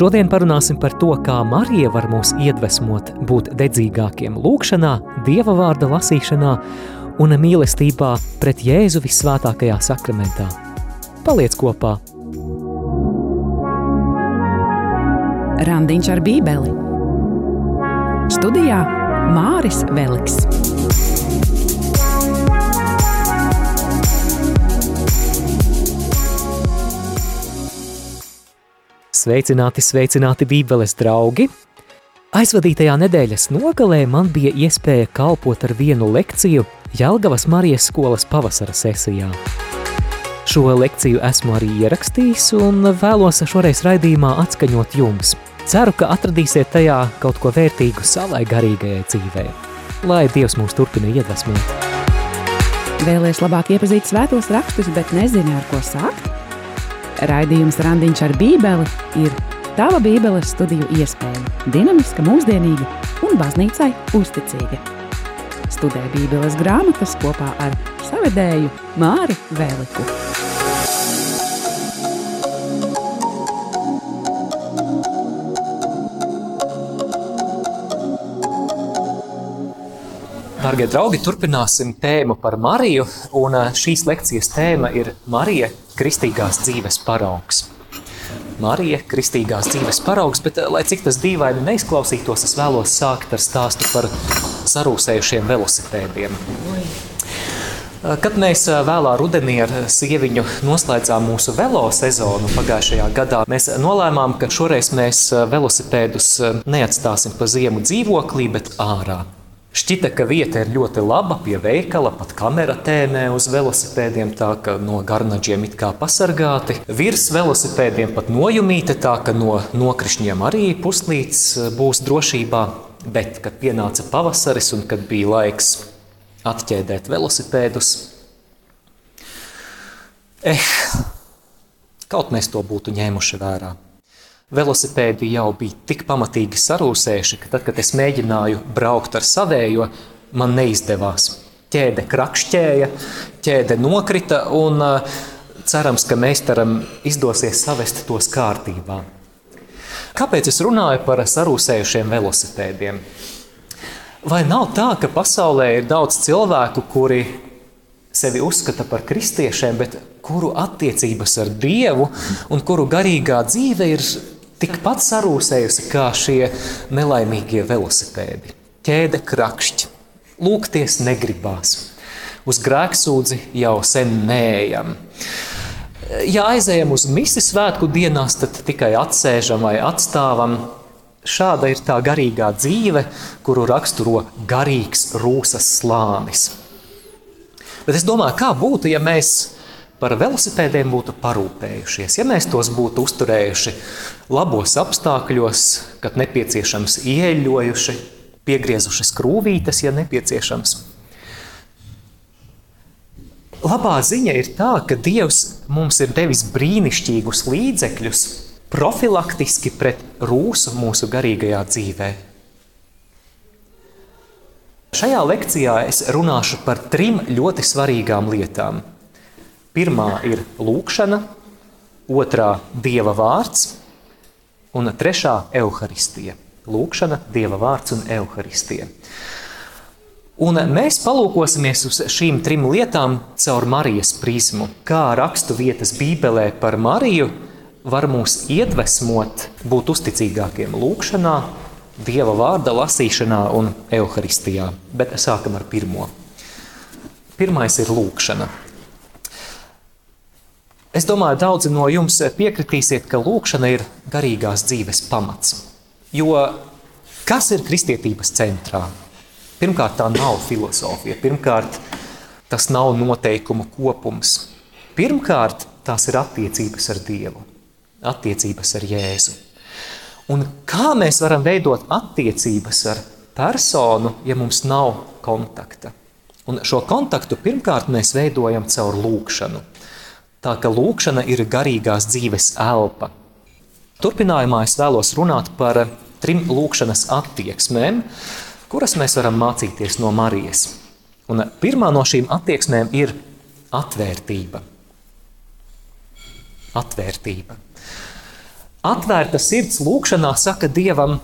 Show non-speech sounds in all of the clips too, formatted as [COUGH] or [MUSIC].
Šodien parunāsim par to, kā Marija var mūs iedvesmot būt dedzīgākiem lūkšanā, Dieva vārda lasīšanā un mīlestībā pret Jēzu visvētākajā sakramentā. Paliec kopā! Randiņš ar bībeli Studijā Māris Veliks. Sveicināti, sveicināti Bībeles draugi! Aizvadītajā nedēļas nogalē man bija iespēja kalpot ar vienu lekciju Jelgavas Marijas skolas pavasara sesijā. Šo lekciju esmu arī ierakstījis un vēlos šoreiz raidījumā atskaņot jums. Ceru, ka atradīsiet tajā kaut ko vērtīgu savai garīgajai dzīvei. Lai Dievs mūs turpina iedvesmot. Vēlēs labāk iepazīt svētos rakstus, bet nezini, ar ko sākt? Raidījums Randiņš ar Bībeli ir tava Bībeles studiju iespēja. Dinamiska, mūsdienīga un baznīcai uzticīga. Studē Bībeles grāmatas kopā ar savedēju Māri Vēliku. Darbie draugi, turpināsim tēmu par Mariju. Un šīs lekcijas tēma ir Marija, kristīgās dzīves paraugs. Marija, kristīgās dzīves paraugs, bet lai cik tas dīvaini neizklausītos, es vēlos sākt ar stāstu par sarūsējušiem velosipēdiem. Kad mēs vēlā rudenī ar sieviņu noslēdzām mūsu velo sezonu pagājušajā gadā, mēs nolēmām, ka šoreiz mēs velosipēdus neatstāsim pa ziemu dzīvoklī, bet ārā. Šķita, ka vieta ir ļoti laba pie veikala, pat kamera tēmē uz velosipēdiem, tā ka no garnaģiem it kā pasargāti. Virs velosipēdiem pat nojumīte, tā ka no nokrišņiem arī puslīts eh, būs drošībā. Bet, kad pienāca pavasaris un kad bija laiks atķēdēt velosipēdus, eh, kaut mēs to būtu ņēmuši vērā velosipēdi jau bija tik pamatīgi sarūsējuši, ka tad, kad es mēģināju braukt ar savējo, man neizdevās. Ķēde krakšķēja, ķēde nokrita, un cerams, ka meistaram izdosies savest tos kārtībā. Kāpēc es runāju par sarūsējušiem velosipēdiem? Vai nav tā, ka pasaulē ir daudz cilvēku, kuri sevi uzskata par kristiešiem, bet kuru attiecības ar Dievu un kuru garīgā dzīve ir tikpat sarūsējusi kā šie nelaimīgie velosipēdi. Ķēde krakšķi, lūgties negribās. Uz grēksūdzi jau sen neejam. Ja aizējam uz misiju svētku dienās, tad tikai atsēžam vai atstāvam. Šāda ir tā garīgā dzīve, kuru raksturo garīgs rūsas slānis. Bet es domāju, kā būtu, ja mēs par velosipēdiem būtu parūpējušies, ja mēs tos būtu uzturējuši labos apstākļos, kad nepieciešams ieeļojuši, piegriezuši skrūvītes, ja nepieciešams. Labā ziņa ir tā, ka Dievs mums ir devis brīnišķīgus līdzekļus profilaktiski pret rūsu mūsu garīgajā dzīvē. Šajā lekcijā es runāšu par trim ļoti svarīgām lietām – Pirmā ir lūkšana, otrā - dieva vārds, un trešā - evaharistija. Lūkšana, dieva vārds un evaharistija. Un mēs palūkosimies uz šīm trim lietām caur Marijas prizmu. Kā rakstu vietas Bībelē par Mariju var mūs iedvesmot būt uzticīgākiem lūkšanā, dieva vārda lasīšanā un evaharistijā. Bet sākam ar pirmo. Pirmais ir lūkšana. Es domāju, daudzi no jums piekritīsiet, ka lūkšana ir garīgās dzīves pamats. Jo kas ir kristietības centrā? Pirmkārt, tā nav filozofija, pirmkārt, tas nav noteikumu kopums. Pirmkārt, tās ir attiecības ar Dievu, attiecības ar Jēzu. Un kā mēs varam veidot attiecības ar personu, ja mums nav kontakta? Un šo kontaktu pirmkārt mēs veidojam caur lūkšanu. Tā ka lūkšana ir garīgās dzīves elpa. Turpinājumā es vēlos runāt par trim lūkšanas attieksmēm, kuras mēs varam mācīties no Marijas. Un pirmā no šīm attieksmēm ir atvērtība. Atvērtība. Atvērta sirds lūkšanā saka Dievam,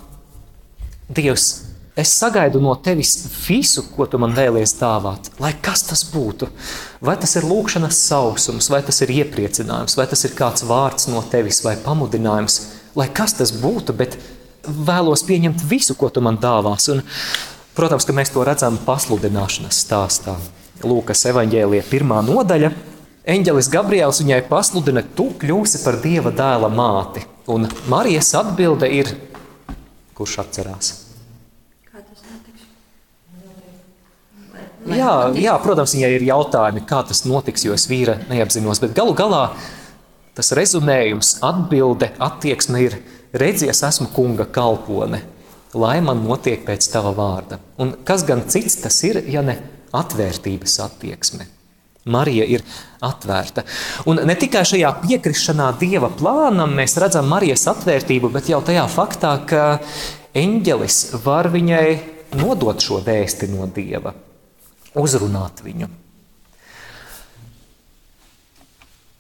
Dievs, es sagaidu no tevis visu, ko tu man vēlies dāvāt, lai kas tas būtu. Vai tas ir lūkšanas sausums, vai tas ir iepriecinājums, vai tas ir kāds vārds no tevis, vai pamudinājums, lai kas tas būtu, bet vēlos pieņemt visu, ko tu man dāvās. Un, protams, ka mēs to redzam pasludināšanas stāstā. Lūkas evanģēlija pirmā nodaļa. Eņģelis Gabriels viņai pasludina, tu kļūsi par Dieva dēla māti. Un Marijas atbilde ir, kurš atcerās? Jā, jā, protams, viņai ir jautājumi, kā tas notiks, jo es vīra neapzinos. Bet galu galā tas rezumējums, atbilde, attieksme ir: redzies, esmu kunga kalpone, lai man notiek pēc tava vārda. Un kas gan cits tas ir, ja ne atvērtības attieksme? Marija ir atvērta. Un ne tikai šajā piekrišanā Dieva plānam mēs redzam Marijas atvērtību, bet jau tajā faktā, ka eņģelis var viņai nodot šo vēsti no Dieva, uzrunāt viņu.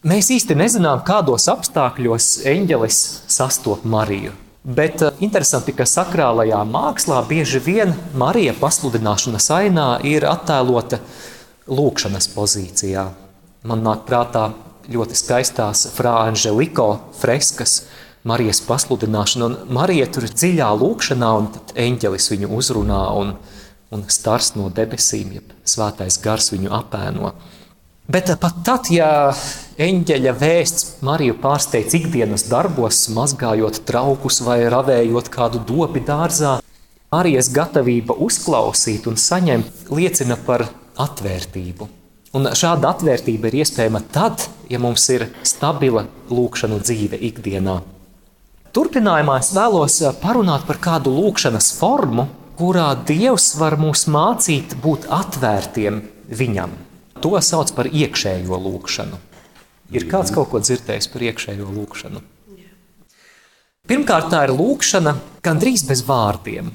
Mēs īsti nezinām, kādos apstākļos eņģelis sastop Mariju. Bet eh, interesanti, ka sakrālajā mākslā bieži vien Marija pasludināšanas ainā ir attēlota lūkšanas pozīcijā. Man nāk prātā ļoti skaistās Frāņa Anželiko freskas, Marijas pasludināšana, un Marija tur ir dziļā lūkšanā, un tad eņģelis viņu uzrunā, un, un stars no debesīm, jeb svētais gars viņu apēno. Bet pat tad, ja eņģeļa vēsts Mariju pārsteidz ikdienas darbos, mazgājot traukus vai ravējot kādu dobi dārzā, Marijas gatavība uzklausīt un saņemt liecina par atvērtību. Un šāda atvērtība ir iespējama tad, ja mums ir stabila lūkšanu dzīve ikdienā. Turpinājumā es vēlos parunāt par kādu lūkšanas formu, kurā Dievs var mūs mācīt būt atvērtiem Viņam. To sauc par iekšējo lūkšanu. Ir kāds kaut ko dzirdējis par iekšējo lūkšanu? Pirmkārt, tā ir lūkšana gandrīz bez vārdiem.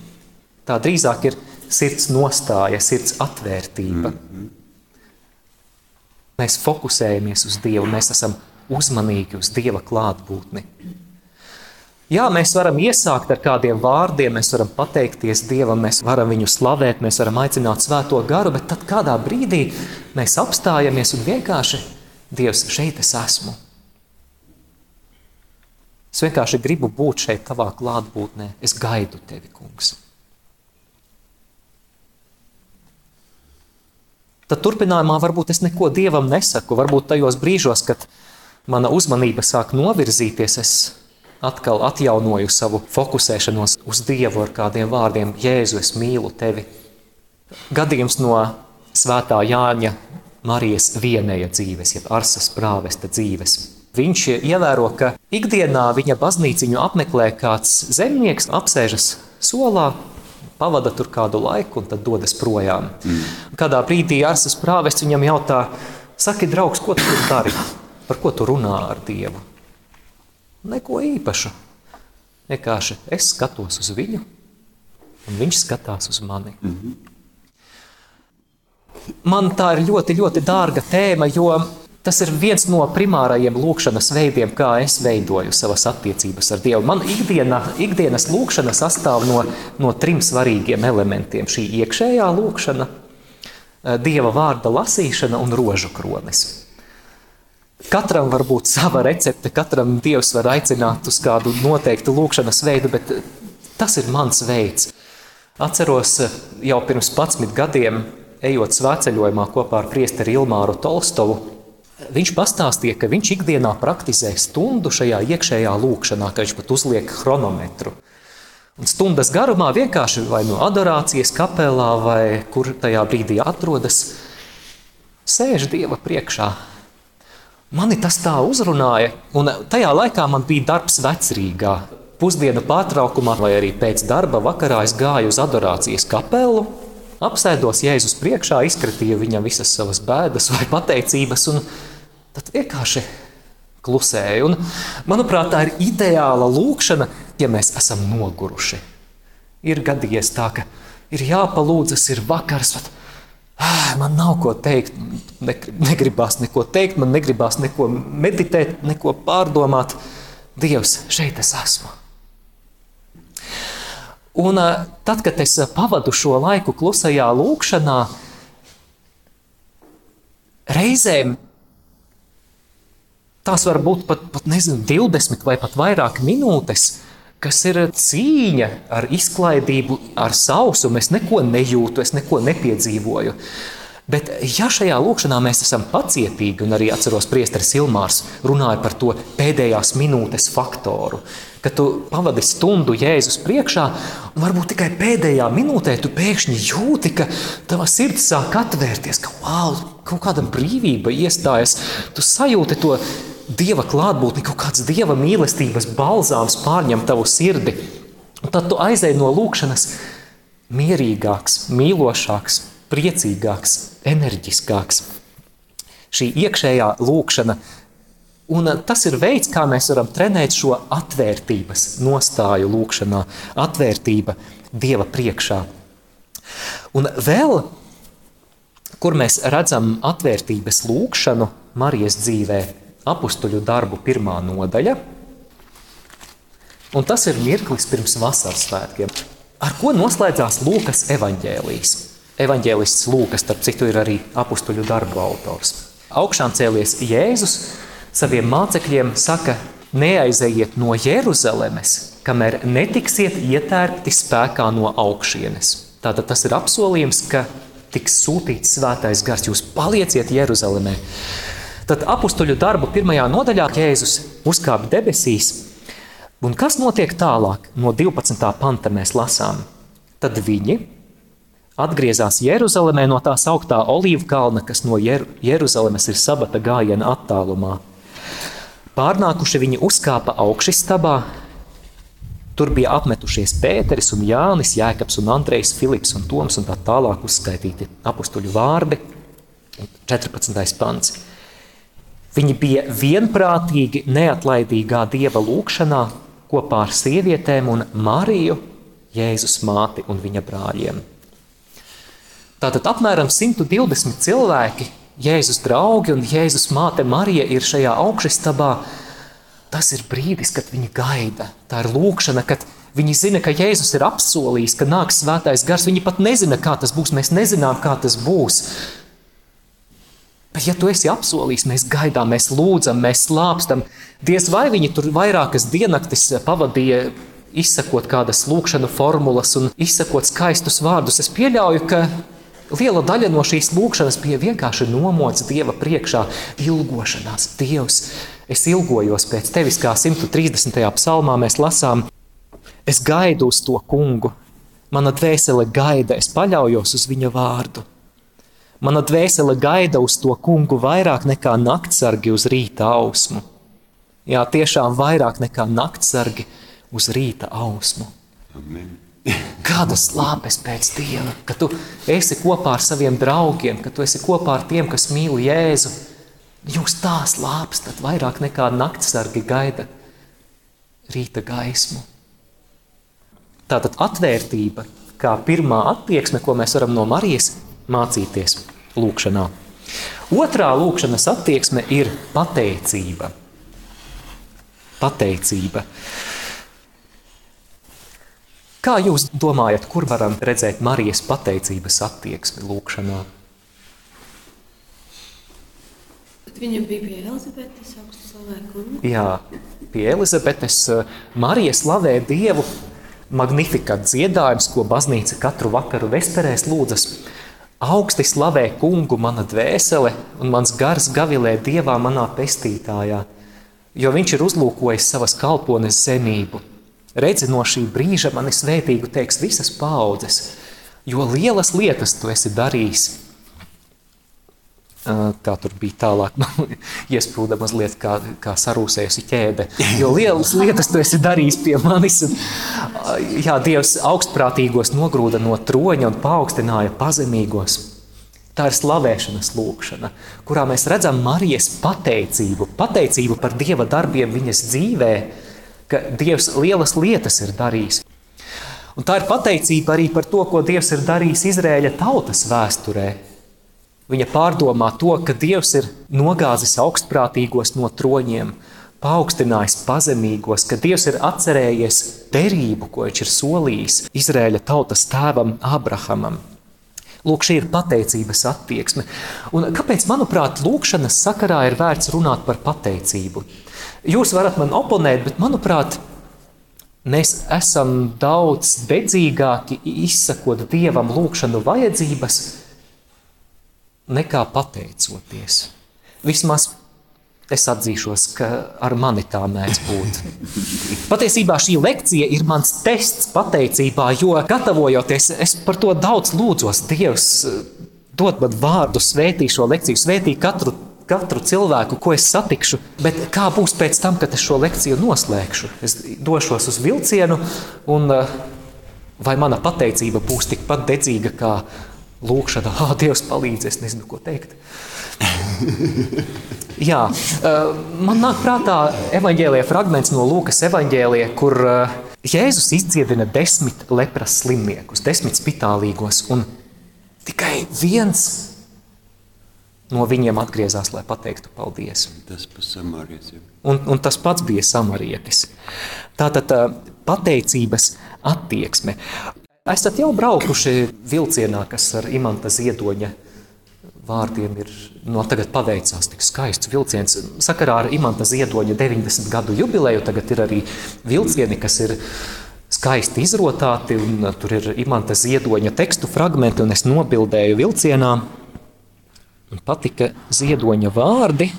Tā drīzāk ir sirds nostāja, sirds atvērtība. Mēs fokusējamies uz Dievu, mēs esam uzmanīgi uz Dieva klātbūtni. Jā, mēs varam iesākt ar kādiem vārdiem, mēs varam pateikties Dievam, mēs varam viņu slavēt, mēs varam aicināt svēto garu, bet tad kādā brīdī mēs apstājamies un vienkārši Dievs, šeit es esmu. Es vienkārši gribu būt šeit, tavā klātbūtnē. Es gaidu tevi, kungs. tad turpinājumā varbūt es neko dievam nesaku. Varbūt tajos brīžos, kad mana uzmanība sāk novirzīties, es atkal atjaunoju savu fokusēšanos uz Dievu ar kādiem vārdiem: Jēzu, es mīlu tevi. Gadījums no Svētā Jāņa Marijas vienēja dzīves, jeb Arsas prāvesta dzīves. Viņš ievēro, ka ikdienā viņa baznīciņu apmeklē kāds zemnieks, apsēžas solā, pavada tur kādu laiku un tad dodas projām. Mm. Kādā brīdī Arsas prāvests viņam jautā, saki, draugs, ko tu dari? Par ko tu runā ar Dievu? Neko īpašu. Vienkārši es skatos uz viņu, un viņš skatās uz mani. Mm -hmm. Man tā ir ļoti, ļoti dārga tēma, jo Tas ir viens no primārajiem lūkšanas veidiem, kā es veidoju savas attiecības ar Dievu. Man ikdiena, ikdienas lūkšana sastāv no, no trim svarīgiem elementiem. Šī iekšējā lūkšana, Dieva vārda lasīšana un rožu kronis. Katram var būt sava recepte, katram Dievs var aicināt uz kādu noteiktu lūkšanas veidu, bet eh, tas ir mans veids. Atceros eh, jau pirms 11 gadiem, ejot svētceļojumā kopā ar priesteri Ilmāru Tolstovu, Viņš pastāstīja, ka viņš ikdienā praktizē stundu šajā iekšējā lūkšanā, ka viņš pat uzliek chronometru. Un stundas garumā vienkārši vai no adorācijas kapelā, vai kur tajā brīdī atrodas, sēž Dieva priekšā. Mani tas tā uzrunāja, un tajā laikā man bija darbs vecrīgā. Pusdienu pārtraukumā vai arī pēc darba vakarā es gāju uz adorācijas kapelu, apsēdos Jēzus priekšā, izkratīju viņam visas savas bēdas vai pateicības, un tad vienkārši klusēju. Un, manuprāt, tā ir ideāla lūkšana, ja mēs esam noguruši. Ir gadījies tā, ka ir jāpalūdzas, ir vakars. Bet, Man nav ko teikt, ne, negribās neko teikt, man negribās neko meditēt, neko pārdomāt. Dievs, šeit es esmu. Un tad, kad es pavadu šo laiku klusajā lūkšanā, reizēm tās var būt pat, pat nezinu, 20 vai pat vairāk minūtes, kas ir cīņa ar izklaidību, ar sausumu. Es neko nejūtu, es neko nepiedzīvoju. Bet, ja šajā lūkšanā mēs esam pacietīgi, un arī atceros, ka Priesteris Ilmārs runāja par to pēdējās minūtes faktoru, kad tu pavadi stundu Jēzus priekšā, un varbūt tikai pēdējā minūtē tu pēkšņi jūti, ka tava sirds sāk atvērties, ka wow, kaut kāda brīvība iestājas. Tu sajūti to dieva klātbūtni, kaut kāds dieva mīlestības balzāms pārņem tavu sirdi. Un tad tu aizēji no lūkšanas mierīgāks, mīlošāks, priecīgāks, enerģiskāks. Šī iekšējā lūkšana, un tas ir veids, kā mēs varam trenēt šo atvērtības nostāju lūkšanā, atvērtība Dieva priekšā. Un vēl, kur mēs redzam atvērtības lūkšanu Marijas dzīvē, apstuļu darbu pirmā nodaļa, un tas ir mirklis pirms vasaras svētkiem. Ar ko noslēdzās Lūkas evaņģēlijas? Evanģēlists Lūkas, starp citu, ir arī apstuļu darbu autors. Augšām cēlies Jēzus saviem mācekļiem saka, neaizejiet no Jeruzalemes, kamēr netiksiet ietērpti spēkā no augšienes. Tātad tas ir apsolījums, ka tiks sūtīts svētais gars, jūs palieciet Jeruzalemē. Tad apstuļu darbu pirmajā nodaļā Jēzus uzkāpa debesīs. Un kas notiek tālāk? No 12. panta mēs lasām. Tad viņi, atgriezās Jeruzalemē no tās augstā olīvu kalna, kas no Jer Jeruzalemes ir sabata gājiena attālumā. Pārnākuši viņi uzkāpa augšstabā. Tur bija apmetušies Pēteris un Jānis, Jēkabs un Andrejs, Filips un Toms un tā tālāk uzskaitīti apstuļu vārdi. 14. pants. Viņi bija vienprātīgi neatlaidīgā dieva lūgšanā kopā ar sievietēm un Mariju, Jēzus māti un viņa brāļiem. Tātad apmēram 120 cilvēki, Jēzus draugi un Jēzus māte Marija ir šajā augšstabā. Tas ir brīdis, kad viņi gaida. Tā ir lūkšana, kad viņi zina, ka Jēzus ir apsolījis, ka nāks svētais gars. Viņi pat nezina, kā tas būs. Mēs nezinām, kā tas būs. Bet, ja tu esi apsolījis, mēs gaidām, mēs lūdzam, mēs slāpstam. Diez vai viņi tur vairākas diennaktis pavadīja, izsakot kādas lūkšanu formulas un izsakot skaistus vārdus. Es pieļauju, ka Liela daļa no šīs lūkšanas bija vienkārši nomots Dieva priekšā, ilgošanās. Dievs, es ilgojos pēc tevis, kā 130. psalmā mēs lasām, es gaidu uz to kungu. Mana dvēsele gaida, es paļaujos uz viņa vārdu. Mana dvēsele gaida uz to kungu vairāk nekā naktsargi uz rīta ausmu. Jā, tiešām vairāk nekā naktsargi uz rīta ausmu. Amen. Kādas lāpes pēc Dieva, ka tu esi kopā ar saviem draugiem, ka tu esi kopā ar tiem, kas mīl Jēzu. Jūs tās lāpes tad vairāk nekā naktsargi gaida rīta gaismu. Tātad atvērtība kā pirmā attieksme, ko mēs varam no Marijas mācīties lūkšanā. Otrā lūkšanas attieksme ir pateicība. Pateicība. Kā jūs domājat, kur varam redzēt Marijas pateicības attieksmi lūkšanā? Viņa bija pie Elizabetes, augstu slavēja kungu. Jā, pie Elizabetes eh, Marija slavē Dievu. Magnifikat dziedājums, ko baznīca katru vakaru vesperēs lūdzas. Augsti slavē kungu mana dvēsele, un mans gars gavilē Dievā manā pestītājā, jo viņš ir uzlūkojis savas kalpones zemību Redzi, no šī brīža mani svētīgu teiks visas paudzes, jo lielas lietas tu esi darījis. Kā tur bija tālāk, [LAUGHS] iesprūda mazliet kā, kā sarūsējusi ķēde. Jo lielas lietas tu esi darījis pie manis. Un, jā, Dievs augstprātīgos nogrūda no troņa un paaugstināja pazemīgos. Tā ir slavēšanas lūkšana, kurā mēs redzam Marijas pateicību, pateicību par Dieva darbiem viņas dzīvēm ka Dievs lielas lietas ir darījis. Un tā ir pateicība arī par to, ko Dievs ir darījis Izraēļa tautas vēsturē. Viņa pārdomā to, ka Dievs ir nogāzis augstprātīgos no troņiem, paaugstinājis pazemīgos, ka Dievs ir atcerējies derību, ko viņš ir solījis Izraēļa tautas tēvam Abrahamam. Lūk, šī ir pateicības attieksme. Un kāpēc, manuprāt, lūkšanas sakarā ir vērts runāt par pateicību? Jūs varat man oponēt, bet, manuprāt, mēs esam daudz dedzīgāki izsakot Dievam lūkšanu vajadzības nekā pateicoties. Vismaz es atzīšos, ka ar mani tā mēdz būt. Patiesībā šī lekcija ir mans tests pateicībā, jo gatavojoties, es par to daudz lūdzos. Dievs, dod man vārdu, svētī šo lekciju, svētī katru, katru cilvēku, ko es satikšu. Bet kā būs pēc tam, kad es šo lekciju noslēgšu? Es došos uz vilcienu, un vai mana pateicība būs tikpat dedzīga kā lūkšana? [LAUGHS] Ah, Dievs palīdz, es nezinu, ko teikt. [LAUGHS] Jā, man nāk prātā evanģēlīja fragments no Lūkas evanģēlīja, kur Jēzus izdziedina desmit lepras slimniekus, desmit spitālīgos, un tikai viens no viņiem atgriezās, lai pateiktu paldies. Tas. Un, un tas pats bija samarietis. Tātad pateicības attieksme. Esat jau braukuši vilcienā, kas ar imanta ziedoņa vārdiem ir no tagad paveicās tik skaists vilciens. Sakarā ar Imanta Ziedoņa 90 gadu jubileju tagad ir arī vilcieni, kas ir skaisti izrotāti, un tur ir Imanta Ziedoņa tekstu fragmenti, un es nobildēju vilcienā. Man patika Ziedoņa vārdi.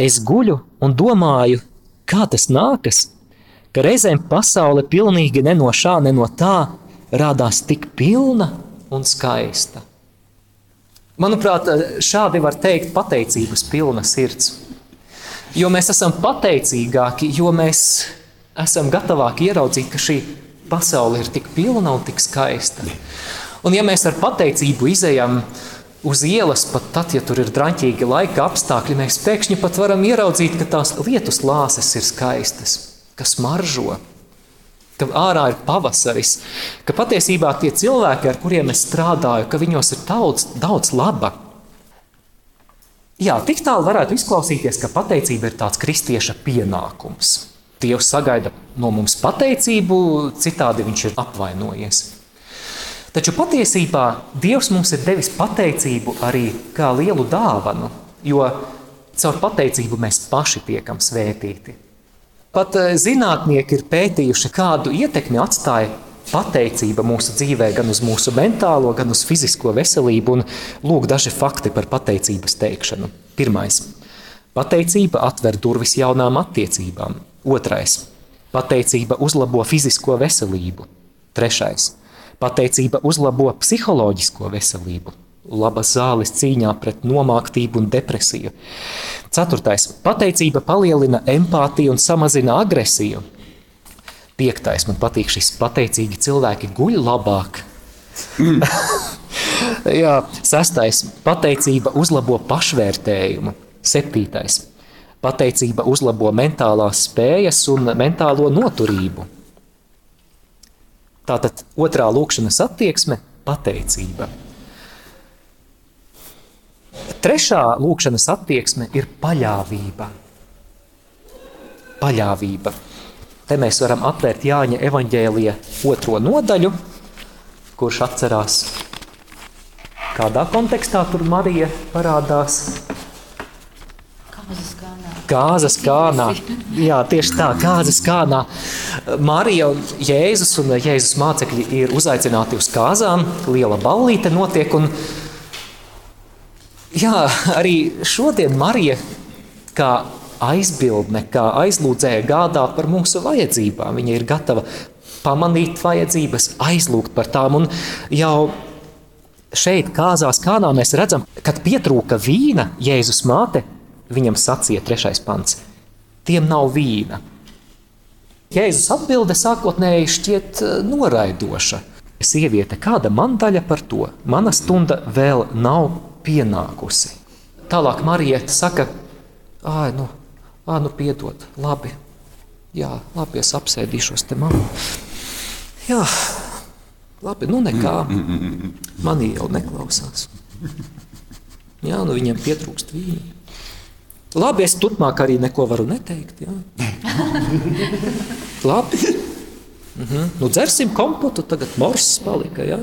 Es guļu un domāju, kā tas nākas, ka reizēm pasaule pilnīgi ne no šā, ne no tā rādās tik pilna un skaista. Manuprāt, šādi var teikt pateicības pilna sirds. Jo mēs esam pateicīgāki, jo mēs esam gatavāki ieraudzīt, ka šī pasaule ir tik pilna un tik skaista. Un ja mēs ar pateicību izējām uz ielas, pat tad, ja tur ir draņķīgi laika apstākļi, mēs pēkšņi pat varam ieraudzīt, ka tās lietus lāses ir skaistas, kas maržo ka ārā ir pavasaris, ka patiesībā tie cilvēki, ar kuriem es strādāju, ka viņos ir daudz, daudz laba. Jā, tik tālu varētu izklausīties, ka pateicība ir tāds kristieša pienākums. Dievs sagaida no mums pateicību, citādi viņš ir apvainojies. Taču patiesībā Dievs mums ir devis pateicību arī kā lielu dāvanu, jo caur pateicību mēs paši tiekam svētīti. Pat eh, zinātnieki ir pētījuši, kādu ietekmi atstāja pateicība mūsu dzīvē, gan uz mūsu mentālo, gan uz fizisko veselību. Un lūk, daži fakti par pateicības teikšanu. Pirmais - pateicība atver durvis jaunām attiecībām. Otrais - pateicība uzlabo fizisko veselību. Trešais - pateicība uzlabo psiholoģisko veselību labas zāles cīņā pret nomāktību un depresiju. Ceturtais - pateicība palielina empātiju un samazina agresiju. Piektais - man patīk šis pateicīgi cilvēki guļ labāk. Mm. [LAUGHS] Jā, sestais - pateicība uzlabo pašvērtējumu. Septītais - pateicība uzlabo mentālās spējas un mentālo noturību. Tātad otrā lūkšanas attieksme - pateicība. Trešā lūkšanas attieksme ir paļāvība. Paļāvība. Te mēs varam atvērt Jāņa evaņģēlija otro nodaļu, kurš atcerās, kādā kontekstā tur Marija parādās. Kāzas kānā. Jā, tieši tā, kāzas kānā. Marija un Jēzus un Jēzus mācekļi ir uzaicināti uz kāzām. Liela ballīte notiek, un Jā, arī šodien Marija kā aizbildne, kā aizlūdzēja gādā par mūsu vajadzībām. Viņa ir gatava pamanīt vajadzības, aizlūgt par tām. Un jau šeit, kāzās kānā, mēs redzam, kad pietrūka vīna, Jēzus māte viņam sacīja trešais pants. Tiem nav vīna. Jēzus atbilde sākotnēji šķiet eh, noraidoša. Sieviete, kāda man daļa par to? Mana stunda vēl nav pienākusi. Tālāk Marija saka, ah, nu, ah, nu piedod, labi, jā, labi, es apsēdīšos te mammu. Jā, labi, nu nekā, manī jau neklausās. Jā, nu viņiem pietrūkst vīna. Labi, es turpmāk arī neko varu neteikt. [LAUGHS] Labi. Mhm. Nu, dzersim kompotu, tagad morsis palika. Jā.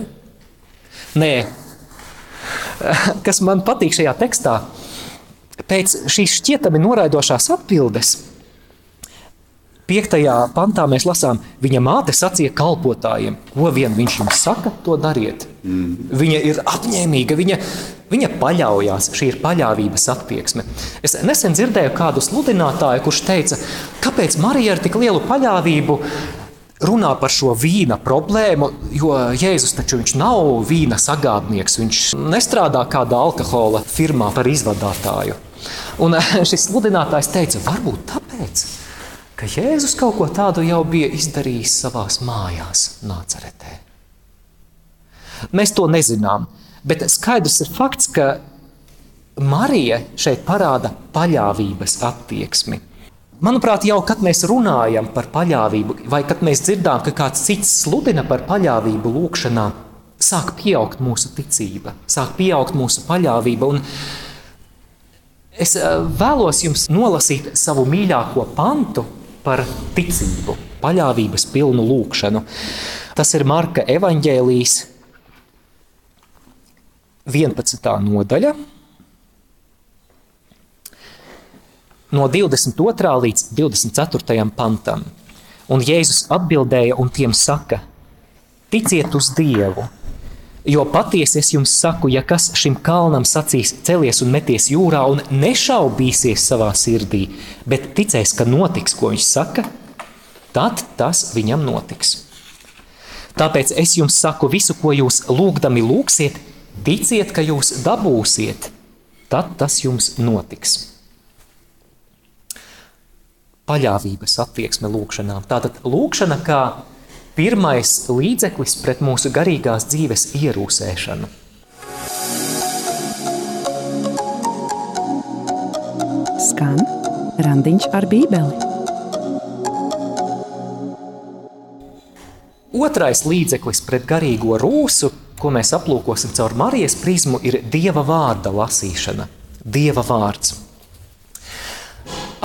Nē, [LAUGHS] kas man patīk šajā tekstā, pēc šīs šķietami noraidošās atbildes. Piektajā pantā mēs lasām, viņa māte sacīja kalpotājiem, ko vien viņš jums saka, to dariet. Mm. Viņa ir apņēmīga, viņa, viņa paļaujas, šī ir paļāvības attieksme. Es nesen dzirdēju kādu sludinātāju, kurš teica, kāpēc Marija ar tik lielu paļāvību runā par šo vīna problēmu, jo Jēzus taču nav vīna sagādnieks, viņš nestrādā kādā alkohola firmā par izvadātāju. Un šis sludinātājs teica, varbūt tāpēc ka Jēzus kaut ko tādu jau bija izdarījis savā mājās, Nāceretē. Mēs to nezinām, bet skaidrs ir fakts, ka Marija šeit parāda paļāvības attieksmi. Manuprāt, jau kad mēs runājam par paļāvību, vai kad mēs dzirdām, ka kāds cits sludina par paļāvību lūkšanā, sāk pieaugt mūsu ticība, sāk pieaugt mūsu paļāvība. Un es eh, vēlos jums nolasīt savu mīļāko pantu par ticību, paļāvības pilnu lūgšanu. Tas ir Marka evaņģēlijas 11. nodaļa. No 22. līdz 24. pantam. Un Jēzus atbildēja un tiem saka: Ticiet uz Dievu, Jo patiesi es jums saku, ja kas šim kalnam sacīs, celies un meties jūrā, un nešaubīsies savā sirdī, bet ticēs, ka notiks, ko viņš saka, tad tas viņam notiks. Tāpēc es jums saku, visu, ko jūs lūgdami lūgsiet, ticiet, ka jūs dabūsiet, tad tas jums notiks. Paļāvības attieksme lūgšanām. Tātad lūgšana kā pirmais līdzeklis pret mūsu garīgās dzīves ierūsēšanu. Skan randiņš ar bībeli. Otrais līdzeklis pret garīgo rūsu, ko mēs aplūkosim caur Marijas prizmu, ir Dieva vārda lasīšana. Dieva vārds.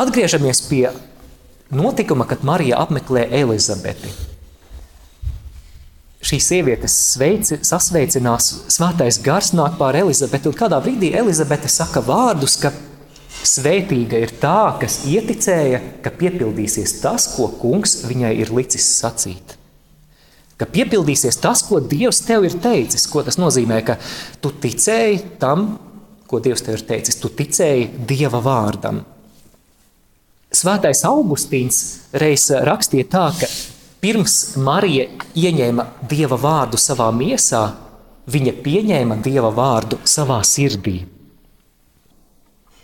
Atgriežamies pie notikuma, kad Marija apmeklē Elizabeti šīs sievietes sveici, sasveicinās, svētais gars nāk pār Elizabeti, un kādā brīdī Elizabete saka vārdus, ka svētīga ir tā, kas ieticēja, ka piepildīsies tas, ko kungs viņai ir licis sacīt. Ka piepildīsies tas, ko Dievs tev ir teicis. Ko tas nozīmē, ka tu ticēji tam, ko Dievs tev ir teicis. Tu ticēji Dieva vārdam. Svētais Augustīns reiz rakstīja tā, ka Pirms Marija ieņēma dieva vārdu savā miesā, viņa pieņēma dieva vārdu savā sirdī.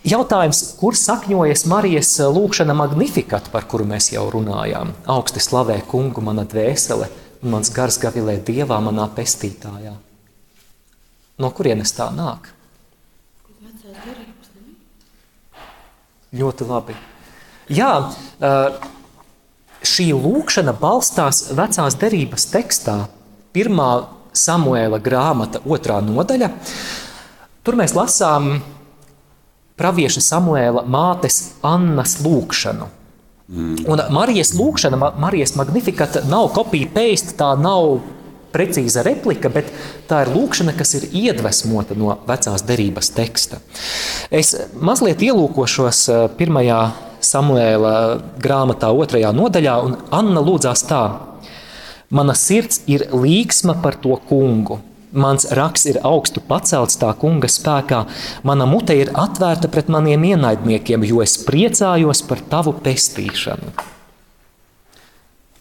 Jautājums, kur sakņojas Marijas lūkšana magnifikat, par kuru mēs jau runājām? Augsti slavē kungu mana dvēsele, un mans gars gavilē dievā manā pestītājā. No kurienes tā nāk? Ļoti labi. Jā, šī lūkšana balstās vecās derības tekstā, pirmā Samuēla grāmata, otrā nodaļa. Tur mēs lasām pravieša Samuēla mātes Annas lūkšanu. Mm. Un Marijas lūkšana, Marijas magnifikata nav kopija paste, tā nav precīza replika, bet tā ir lūkšana, kas ir iedvesmota no vecās derības teksta. Es mazliet ielūkošos eh, pirmajā Samuēla grāmatā, otrajā nodaļā, un Anna lūdzās tā: Mana sirds ir līgsma par to kungu. Mans raks ir augstu pacelts tā kunga spēkā, mana mute ir atvērta pret maniem ienaidniekiem, jo es priecājos par tavu pestīšanu.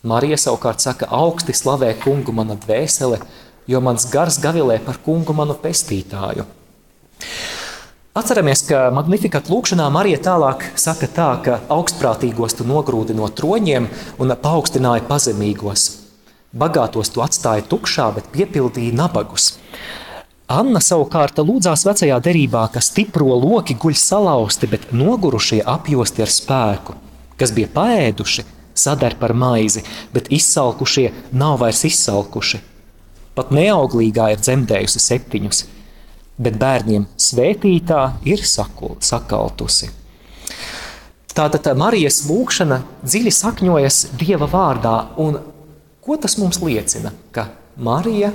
Marija savukārt saka, augsti slavē kungu mana dvēsele, jo mans gars gavilē par kungu manu pestītāju. Atceramies, ka Magnifikat lūkšanā Marija tālāk saka tā, ka augstprātīgos tu nogrūdi no troņiem un paaugstināja pazemīgos. Bagātos tu atstāja tukšā, bet piepildīja nabagus. Anna savukārt lūdzās vecajā derībā, ka stipro loki guļ salauzti, bet nogurušie apjosti ar spēku, kas bija paēduši, sadar par maizi, bet izsalkušie nav vairs izsalkuši. Pat neauglīgā ir dzemdējusi septiņus bet bērniem svētītā ir sakul, sakaltusi. Tātad tā Marijas lūkšana dziļi sakņojas Dieva vārdā. Un ko tas mums liecina? Ka Marija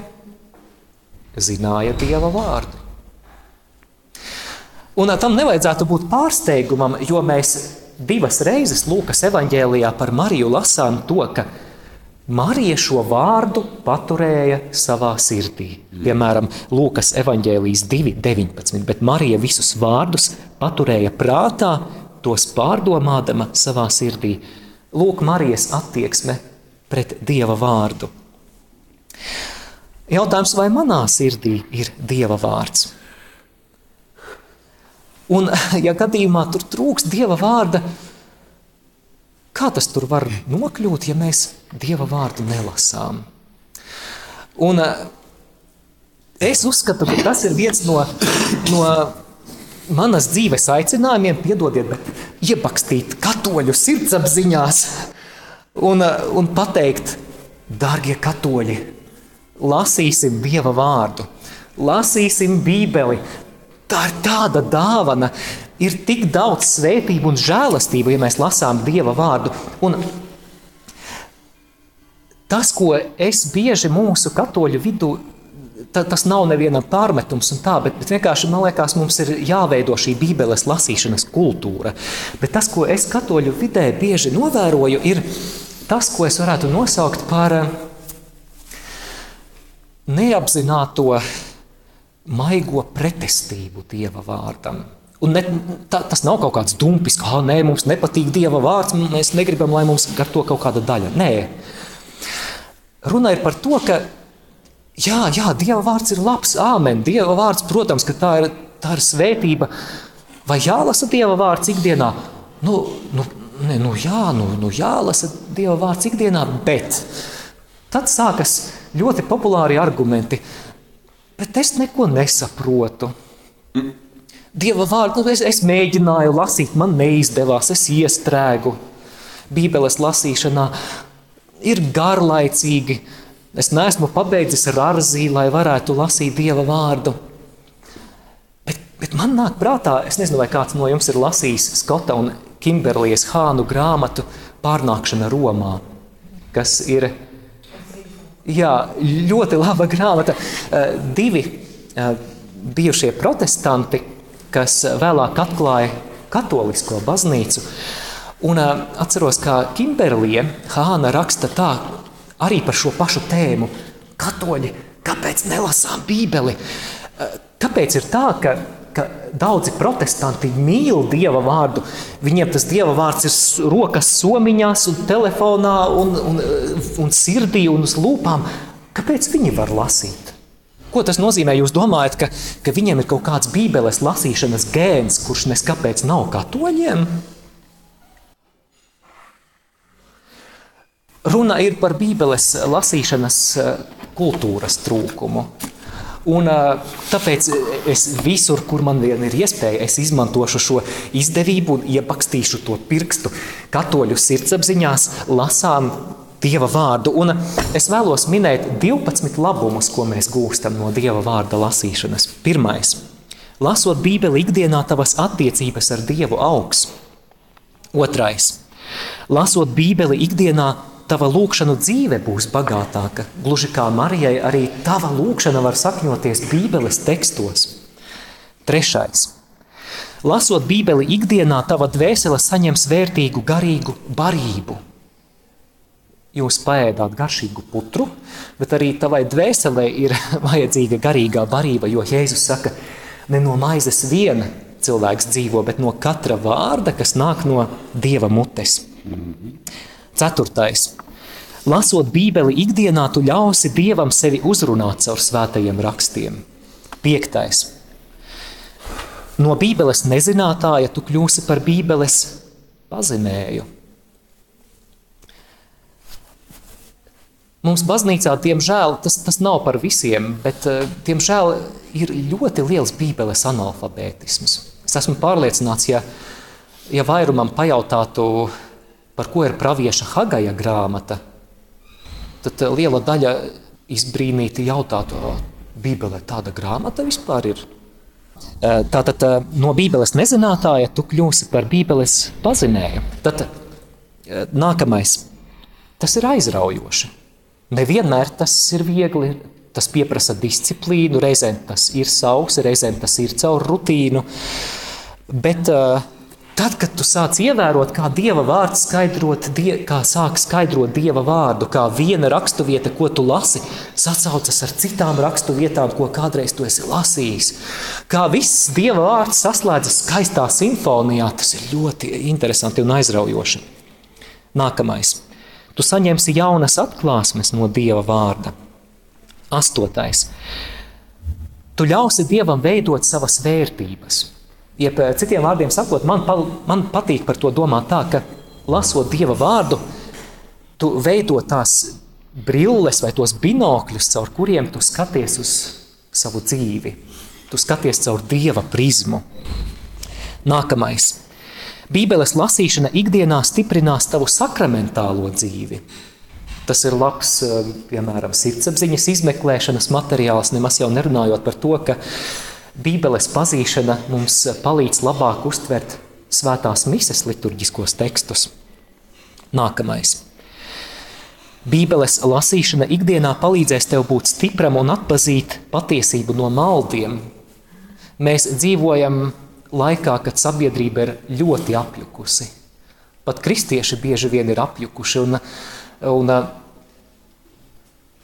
zināja Dieva vārdu. Un tam nevajadzētu būt pārsteigumam, jo mēs divas reizes Lūkas evanģēlijā par Mariju lasām to, ka Marija šo vārdu paturēja savā sirdī. Piemēram, Lūkas evanģēlijas 2.19. Bet Marija visus vārdus paturēja prātā, tos pārdomādama savā sirdī. Lūk, Marijas attieksme pret Dieva vārdu. Jautājums, vai manā sirdī ir Dieva vārds? Un, [LAUGHS] ja gadījumā tur trūks Dieva vārda, kā tas tur var nokļūt, ja mēs Dieva vārdu nelasām? Un, es uzskatu, ka tas ir viens no, no manas dzīves aicinājumiem, piedodiet, bet iebakstīt katoļu sirdsapziņās un, un pateikt, darbie katoļi, lasīsim Dieva vārdu, lasīsim Bībeli. Tā ir tāda dāvana, ir tik daudz svētību un žēlastību, ja mēs lasām Dieva vārdu. Un tas, ko es bieži mūsu katoļu vidū ta, tas nav nevienam pārmetums, tā, bet, bet vienkārši man liekas, mums ir jāveido šī Bībeles lasīšanas kultūra. Bet tas, ko es katoļu vidē bieži novēroju, ir tas, ko es varētu nosaukt par uh, neapzināto maigo pretestību Dieva vārdam. Un ne, tā, tas nav kaut kāds dumpis, ka nē, mums nepatīk Dieva vārds, mēs negribam, lai mums ar to kaut kāda daļa. Nē, runa ir par to, ka jā, jā, Dieva vārds ir labs, āmen. Dieva vārds, protams, ka tā ir, tā ir svētība. Vai jālasa Dieva vārds ikdienā? Nu, nu, ne, nu jā, nu, nu jālasa Dieva vārds ikdienā, bet tad sākas ļoti populāri argumenti, bet es neko nesaprotu. Dieva vārdu nu, es, es mēģināju lasīt, man neizdevās, es iestrēgu Bībeles lasīšanā. Ir garlaicīgi. Es neesmu pabeidzis rārzī, lai varētu lasīt Dieva vārdu. Bet, bet man nāk prātā, es nezinu, vai kāds no jums ir lasījis Skota un Kimberlijas Hānu grāmatu Pārnākšana Romā, kas ir Jā, ļoti laba grāmata. Eh, divi eh, bijušie protestanti, kas vēlāk atklāja katolisko baznīcu. Un eh, atceros, kā Kimberlija Hāna raksta tā arī par šo pašu tēmu. Katoļi, kāpēc nelasām Bībeli? Kāpēc ir tā, ka ka daudzi protestanti mīl dieva vārdu. Viņiem tas dieva vārds ir rokas somiņās, un telefonā, un, un, un sirdī un uz lūpām. Kāpēc viņi var lasīt? Ko tas nozīmē? Jūs domājat, ka, ka viņiem ir kaut kāds bībeles lasīšanas gēns, kurš neskapēc nav katoļiem? Runa ir par bībeles lasīšanas eh, kultūras trūkumu. Un, tāpēc es visur, kur man vien ir iespēja, es izmantošu šo izdevību un iepakstīšu to pirkstu katoļu sirdsapziņās, lasām Dieva vārdu. Un es vēlos minēt 12 labumus, ko mēs gūstam no Dieva vārda lasīšanas. Pirmais. Lasot Bībeli ikdienā, tavas attiecības ar Dievu augs. Otrais. Lasot Bībeli ikdienā, tava lūkšanu dzīve būs bagātāka. Gluži kā Marijai, arī tava lūkšana var sakņoties Bībeles tekstos. Trešais. Lasot Bībeli ikdienā, tava dvēsele saņems vērtīgu garīgu barību. Jūs paēdāt garšīgu putru, bet arī tavai dvēselē ir [LAUGHS] vajadzīga garīgā barība, jo Jēzus saka, ne no maizes viena cilvēks dzīvo, bet no katra vārda, kas nāk no Dieva mutes. Ceturtais. Lasot Bībeli ikdienā, tu ļausi Dievam sevi uzrunāt caur svētajiem rakstiem. Piektais. No Bībeles nezinātāja tu kļūsi par Bībeles pazinēju. Mums baznīcā, diemžēl, tas, tas nav par visiem, bet, eh, diemžēl, ir ļoti liels Bībeles analfabētisms. Es esmu pārliecināts, ja, ja vairumam pajautātu, par ko ir pravieša Hagaja grāmata, tad eh, liela daļa izbrīnīti jautātu, Bībelē tāda grāmata vispār ir. Tātad no Bībeles nezinātāja tu kļūsi par Bībeles pazinēju. Tad nākamais. Tas ir aizraujoši. Nevienmēr tas ir viegli, tas prasa disciplīnu, reizēm tas ir sausi, reizēm tas ir caur rutīnu. Bet uh, Tad, kad tu sāc ievērot, kā Dieva vārds skaidrot, die, kā sāk skaidrot Dieva vārdu, kā viena raksturvieta, ko tu lasi, sasaucas ar citām raksturvietām, ko kādreiz tu esi lasījis. Kā viss Dieva vārds saslēdzas skaistā simfonijā, tas ir ļoti interesanti un aizraujoši. Nākamais. Tu saņemsi jaunas atklāsmes no Dieva vārda. Astotais. Tu ļausi Dievam veidot savas vērtības. Jeb, citiem vārdiem sakot, man, pal, man patīk par to domāt tā, ka lasot Dieva vārdu, tu veido tās brilles vai tos binokļus, caur kuriem tu skaties uz savu dzīvi. Tu skaties caur Dieva prizmu. Nākamais. Bībeles lasīšana ikdienā stiprinās tavu sakramentālo dzīvi. Tas ir labs, eh, piemēram, sirdsapziņas izmeklēšanas materiāls, nemaz jau nerunājot par to, ka Bībeles pazīšana mums palīdz labāk uztvert svētās mises liturģiskos tekstus. Nākamais. Bībeles lasīšana ikdienā palīdzēs tev būt stipram un atpazīt patiesību no maldiem. Mēs dzīvojam laikā, kad sabiedrība ir ļoti apjukusi. Pat kristieši bieži vien ir apjukuši, un, un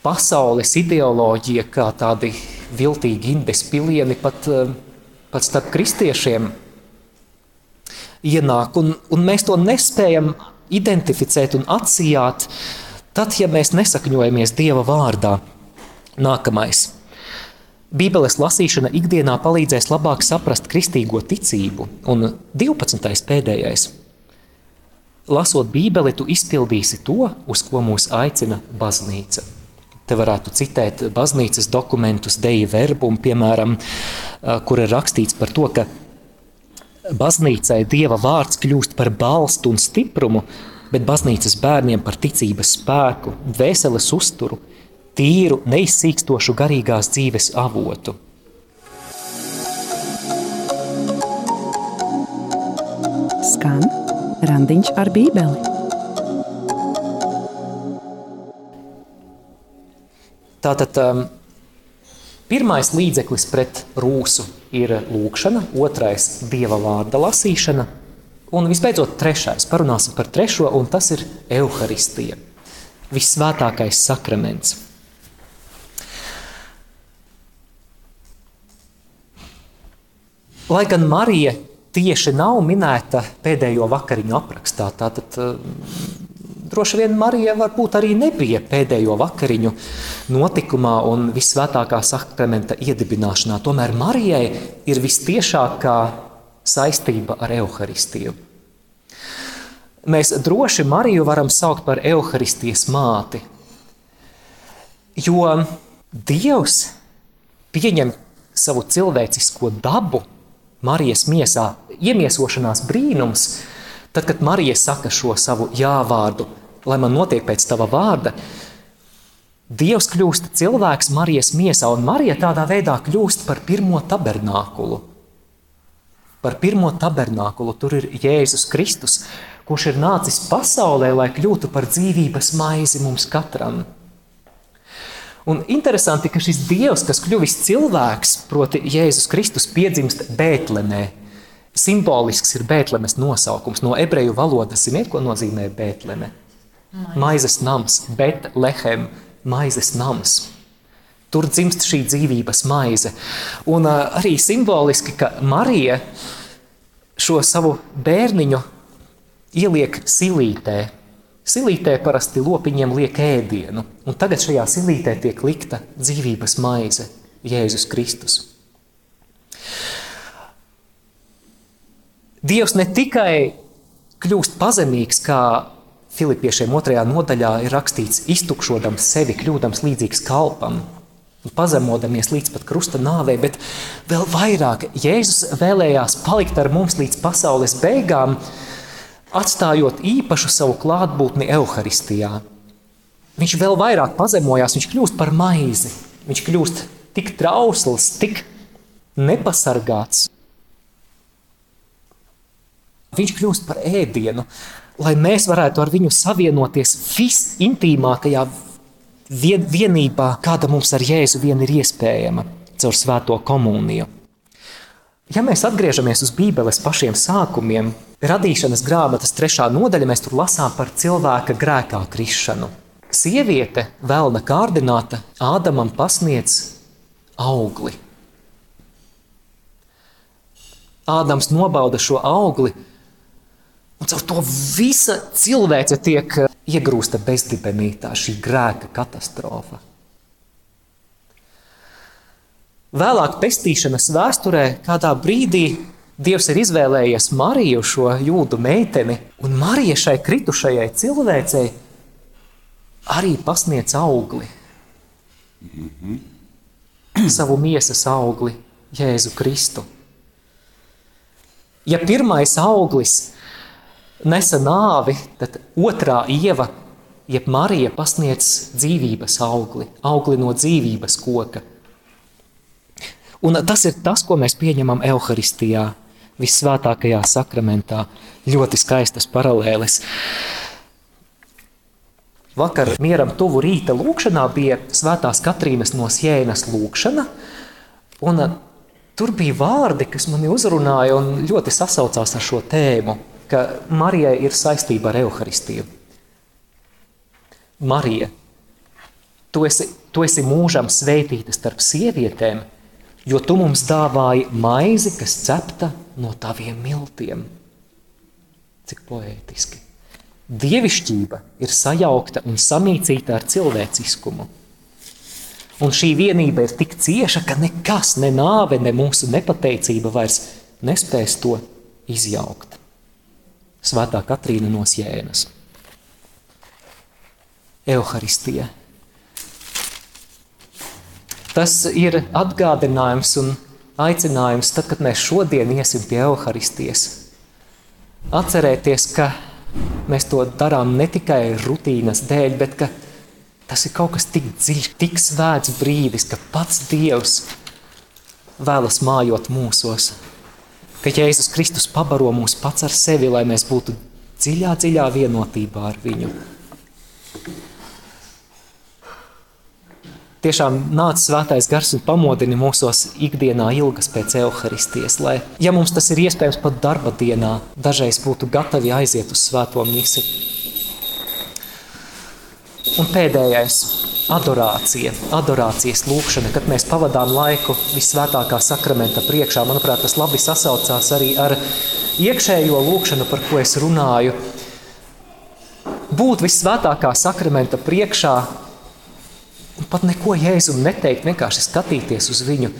pasaules ideoloģija, kā tādi viltīgi indes pilieni pat, eh, pat starp kristiešiem ienāk, un, un mēs to nespējam identificēt un atsijāt, tad, ja mēs nesakņojamies Dieva vārdā. Nākamais. Bībeles lasīšana ikdienā palīdzēs labāk saprast kristīgo ticību, un 12. pēdējais. Lasot Bībeli, tu izpildīsi to, uz ko mūs aicina baznīca. Te varētu citēt baznīcas dokumentus, deju verbumu, piemēram, kur ir rakstīts par to, ka baznīcai dieva vārds kļūst par balstu un stiprumu, bet baznīcas bērniem par ticības spēku, veseles uzturu, tīru, neizsīkstošu garīgās dzīves avotu. Skan randiņš ar bībeli. Tātad um, pirmais līdzeklis pret rūsu ir lūkšana, otrais - dieva vārda lasīšana, un visbeidzot, trešais. Parunāsim par trešo, un tas ir evaharistija, visvētākais sakraments. Lai gan Marija tieši nav minēta pēdējo vakariņu aprakstā, tātad Droši vien Marija varbūt arī nebija pēdējo vakariņu notikumā un visvētākā sakramenta iedibināšanā. Tomēr Marijai ir vistiešākā saistība ar evaharistiju. Mēs droši Mariju varam saukt par evaharistijas māti, jo Dievs pieņem savu cilvēcisko dabu Marijas miesā, iemiesošanās brīnums, Tad, kad Marija saka šo savu jā-vārdu, lai man notiek pēc tava vārda, Dievs kļūst cilvēks Marijas miesā, un Marija tādā veidā kļūst par pirmo tabernākulu. Par pirmo tabernākulu tur ir Jēzus Kristus, kurš ir nācis pasaulē, lai kļūtu par dzīvības maizi mums katram. Un interesanti, ka šis Dievs, kas kļuvis cilvēks, proti Jēzus Kristus, piedzimst Bētlemē, Simbolisks ir Bēntlemes nosaukums. No ebreju valodas ziniet, ko nozīmē Bēntleme? Maizes nams, Betlehem, maizes nams. Tur dzimst šī dzīvības maize. Un uh, arī simboliski, ka Marija šo savu bērniņu ieliek silītē. Silītē parasti lopiņiem liek ēdienu, un tagad šajā silītē tiek likta dzīvības maize, Jēzus Kristus. Dievs ne tikai kļūst pazemīgs, kā Filipiešiem otrajā nodaļā ir rakstīts, iztukšodams sevi, kļūdams līdzīgs kalpam, pazemodamies līdz pat krusta nāvei, bet vēl vairāk Jēzus vēlējās palikt ar mums līdz pasaules beigām, atstājot īpašu savu klātbūtni Euharistijā. Viņš vēl vairāk pazemojās, viņš kļūst par maizi, viņš kļūst tik trausls, tik nepasargāts. Viņš kļūst par ēdienu, lai mēs varētu ar viņu savienoties visintīmākajā vien, vienībā, kāda mums ar Jēzu vien ir iespējama caur svēto komuniju. Ja mēs atgriežamies uz Bībeles pašiem sākumiem, radīšanas grāmatas trešā nodaļa, mēs tur lasām par cilvēka grēkā krišanu. Sieviete, vēlna kārdināta, Ādamam pasniedz augli. Ādams nobauda šo augli, un caur to visa cilvēce tiek iegrūsta bezdibenītā, šī grēka katastrofa. Vēlāk, pestīšanas vēsturē, kādā brīdī Dievs ir izvēlējies Mariju, šo jūdu meiteni, un Marija šai kritušajai cilvēcei arī pasniedz augli. Mm -hmm. Savu miesas augli, Jēzu Kristu. Ja pirmais auglis nesa nāvi, tad otrā ieva, jeb Marija, pasniedz dzīvības augli, augli no dzīvības koka. Un tas ir tas, ko mēs pieņemam evaharistijā, visvētākajā sakramentā. Ļoti skaistas paralēles. Vakar mieram tuvu rīta lūkšanā bija Svētās Katrīnas no Sienas lūkšana. Un tur bija vārdi, kas mani uzrunāja un ļoti sasaucās ar šo tēmu, ka Marijai ir saistība ar evaharistiju. Marija, tu esi, tu esi mūžam sveitīta starp sievietēm, jo tu mums dāvāji maizi, kas cepta no taviem miltiem. Cik poētiski. Dievišķība ir sajaukta un samīcīta ar cilvēciskumu. Un šī vienība ir tik cieša, ka nekas, ne nāve, ne mūsu nepateicība vairs nespēs to izjaukt. Svētā Katrīna no Jēnas. Euharistija Tas ir atgādinājums un aicinājums, tad, kad mēs šodien iesim pie evaharistijas. Atcerēties, ka mēs to darām ne tikai rutīnas dēļ, bet ka tas ir kaut kas tik dziļš, tik svēts brīdis, ka pats Dievs vēlas mājot mūsos. Ka Jēzus Kristus pabaro mūs pats ar sevi, lai mēs būtu dziļā, dziļā vienotībā ar viņu. Tiešām nāca svētais gars un pamodina mūsos ikdienā ilgas pēc evaharistijas, lai, ja mums tas ir iespējams pat darba dienā, dažreiz būtu gatavi aiziet uz svēto misi. Un pēdējais - adorācija, adorācijas lūkšana, kad mēs pavadām laiku visvētākā sakramenta priekšā. Manuprāt, tas labi sasaucās arī ar iekšējo lūkšanu, par ko es runāju. Būt visvētākā sakramenta priekšā Un pat neko Jēzum neteikt, vienkārši skatīties uz viņu,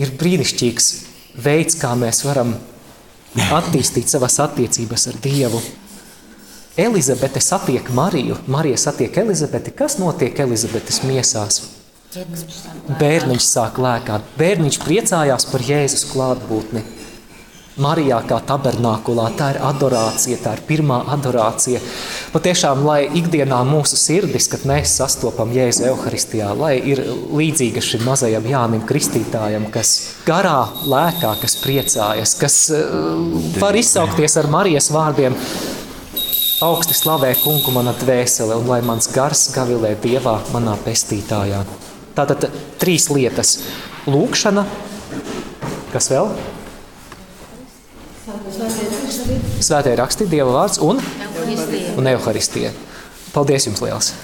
ir brīnišķīgs veids, kā mēs varam attīstīt savas attiecības ar Dievu. Elizabete satiek Mariju, Marija satiek Elizabeti. Kas notiek Elizabetes miesās? Bērniņš sāk lēkāt, bērniņš priecājās par Jēzus klātbūtni. Marijā kā tabernākulā. Tā ir adorācija, tā ir pirmā adorācija. Patiešām, lai ikdienā mūsu sirdis, kad mēs sastopam Jēzu Euharistijā, lai ir līdzīga šim mazajam Jānim Kristītājam, kas garā lēkā, kas priecājas, kas uh, var izsaukties ar Marijas vārdiem. Augsti slavē kungu mana dvēsele, un lai mans gars gavilē Dievā, manā pestītājā. Tātad trīs lietas - lūkšana, kas vēl? Svētie raksti, Dieva vārds un, un Euharistija. Paldies jums liels!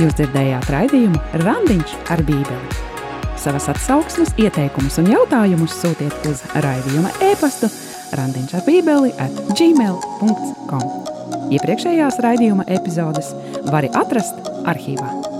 Jūs dzirdējāt raidījumu Randiņš ar Bībeli. Savas atsauksmes, ieteikumus un jautājumus sūtiet uz raidījuma e-pastu randiņš ar bībeli at gmail.com. Iepriekšējās raidījuma epizodes var atrast arhīvā.